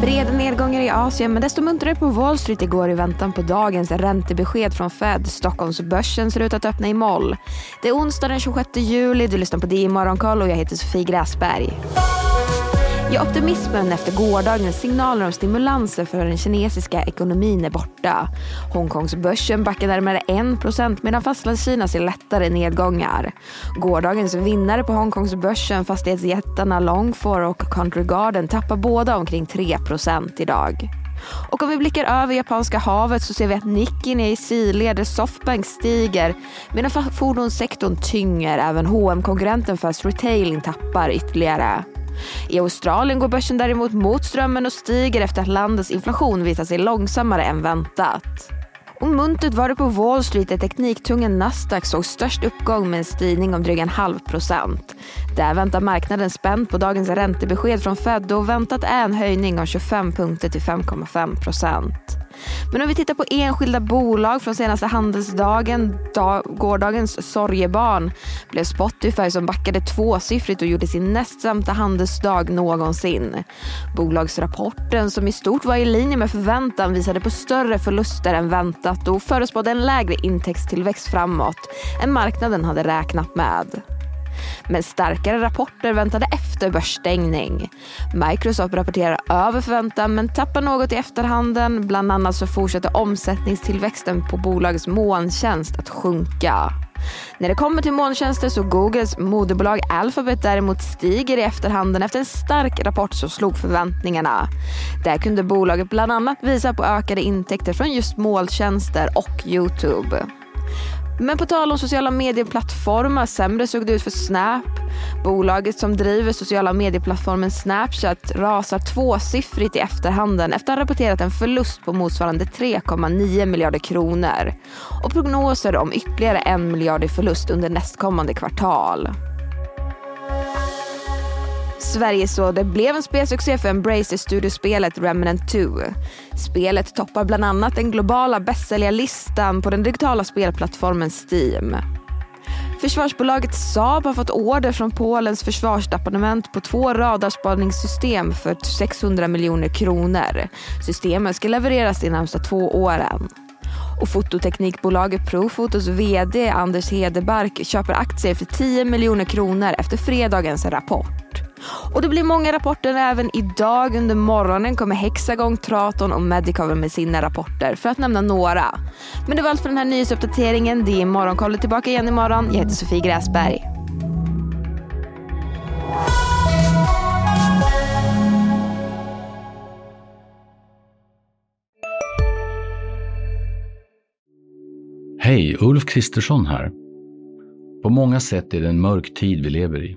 Breda nedgångar i Asien men desto muntrare på Wall Street igår i väntan på dagens räntebesked från Fed. Stockholmsbörsen ser ut att öppna i moll. Det är onsdag den 26 juli, du lyssnar på DI Morgonkoll och jag heter Sofie Gräsberg. Ja, optimismen efter gårdagens signaler om stimulanser för den kinesiska ekonomin är borta. Hongkongsbörsen backar närmare 1 medan Fastlandskina ser lättare nedgångar. Gårdagens vinnare på Hongkongsbörsen, fastighetsjättarna Longfor och Country Garden, tappar båda omkring 3% idag. Och om vi blickar över Japanska havet så ser vi att Nikkin är i sidled där Softbank stiger medan fordonssektorn tynger. Även hm konkurrenten Fast Retailing tappar ytterligare. I Australien går börsen däremot mot strömmen och stiger efter att landets inflation visar sig långsammare än väntat. Och muntert var det på Wall Street där tekniktunga Nasdaq såg störst uppgång med en stigning om drygt en halv procent. Där väntar marknaden spänt på dagens räntebesked från Fed och väntat är en höjning om 25 punkter till 5,5 procent. Men om vi tittar på enskilda bolag från senaste handelsdagen, dag, gårdagens sorgebarn, blev Spotify som backade tvåsiffrigt och gjorde sin näst sämsta handelsdag någonsin. Bolagsrapporten som i stort var i linje med förväntan visade på större förluster än väntat och förespådde en lägre intäktstillväxt framåt än marknaden hade räknat med. Men starkare rapporter väntade efter börsstängning. Microsoft rapporterar över förväntan men tappar något i efterhanden. Bland annat så fortsätter omsättningstillväxten på bolagets molntjänst att sjunka. När det kommer till molntjänster så Googles moderbolag Alphabet däremot stiger i efterhanden efter en stark rapport som slog förväntningarna. Där kunde bolaget bland annat visa på ökade intäkter från just molntjänster och Youtube. Men på tal om sociala medieplattformar, sämre såg det ut för Snap. Bolaget som driver sociala medieplattformen Snapchat rasar tvåsiffrigt i efterhanden efter att ha rapporterat en förlust på motsvarande 3,9 miljarder kronor och prognoser om ytterligare en miljard i förlust under nästkommande kvartal. Sverige så det blev en spelsuccé för Embracer-studiospelet Remnant 2. Spelet toppar bland annat den globala bästsäljarlistan på den digitala spelplattformen Steam. Försvarsbolaget Saab har fått order från Polens försvarsdepartement på två radarspaningssystem för 600 miljoner kronor. Systemen ska levereras de närmsta två åren. Och fototeknikbolaget Profotos VD Anders Hedebark köper aktier för 10 miljoner kronor efter fredagens rapport. Och det blir många rapporter även idag under morgonen kommer Hexagon, Traton och Medicover med sina rapporter för att nämna några. Men det var allt för den här nyhetsuppdateringen. Det är Morgonkollet tillbaka igen imorgon. Jag heter Sofie Gräsberg. Hej, Ulf Kristersson här. På många sätt är det en mörk tid vi lever i.